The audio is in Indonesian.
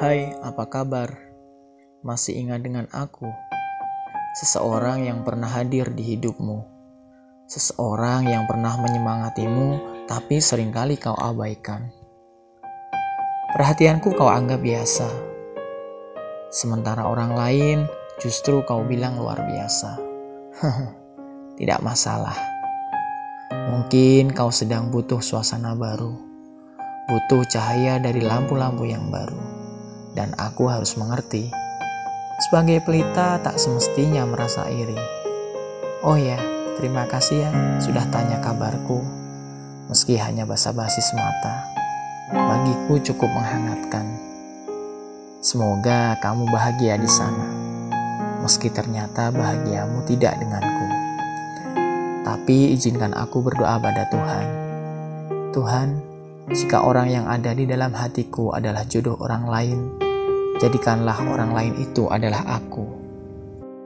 Hai, apa kabar? Masih ingat dengan aku? Seseorang yang pernah hadir di hidupmu. Seseorang yang pernah menyemangatimu, tapi sering kali kau abaikan. Perhatianku kau anggap biasa. Sementara orang lain justru kau bilang luar biasa. Tidak masalah. Mungkin kau sedang butuh suasana baru. Butuh cahaya dari lampu-lampu yang baru dan aku harus mengerti. Sebagai pelita tak semestinya merasa iri. Oh ya, terima kasih ya sudah tanya kabarku. Meski hanya basa-basi semata, bagiku cukup menghangatkan. Semoga kamu bahagia di sana. Meski ternyata bahagiamu tidak denganku. Tapi izinkan aku berdoa pada Tuhan. Tuhan, jika orang yang ada di dalam hatiku adalah jodoh orang lain, jadikanlah orang lain itu adalah aku.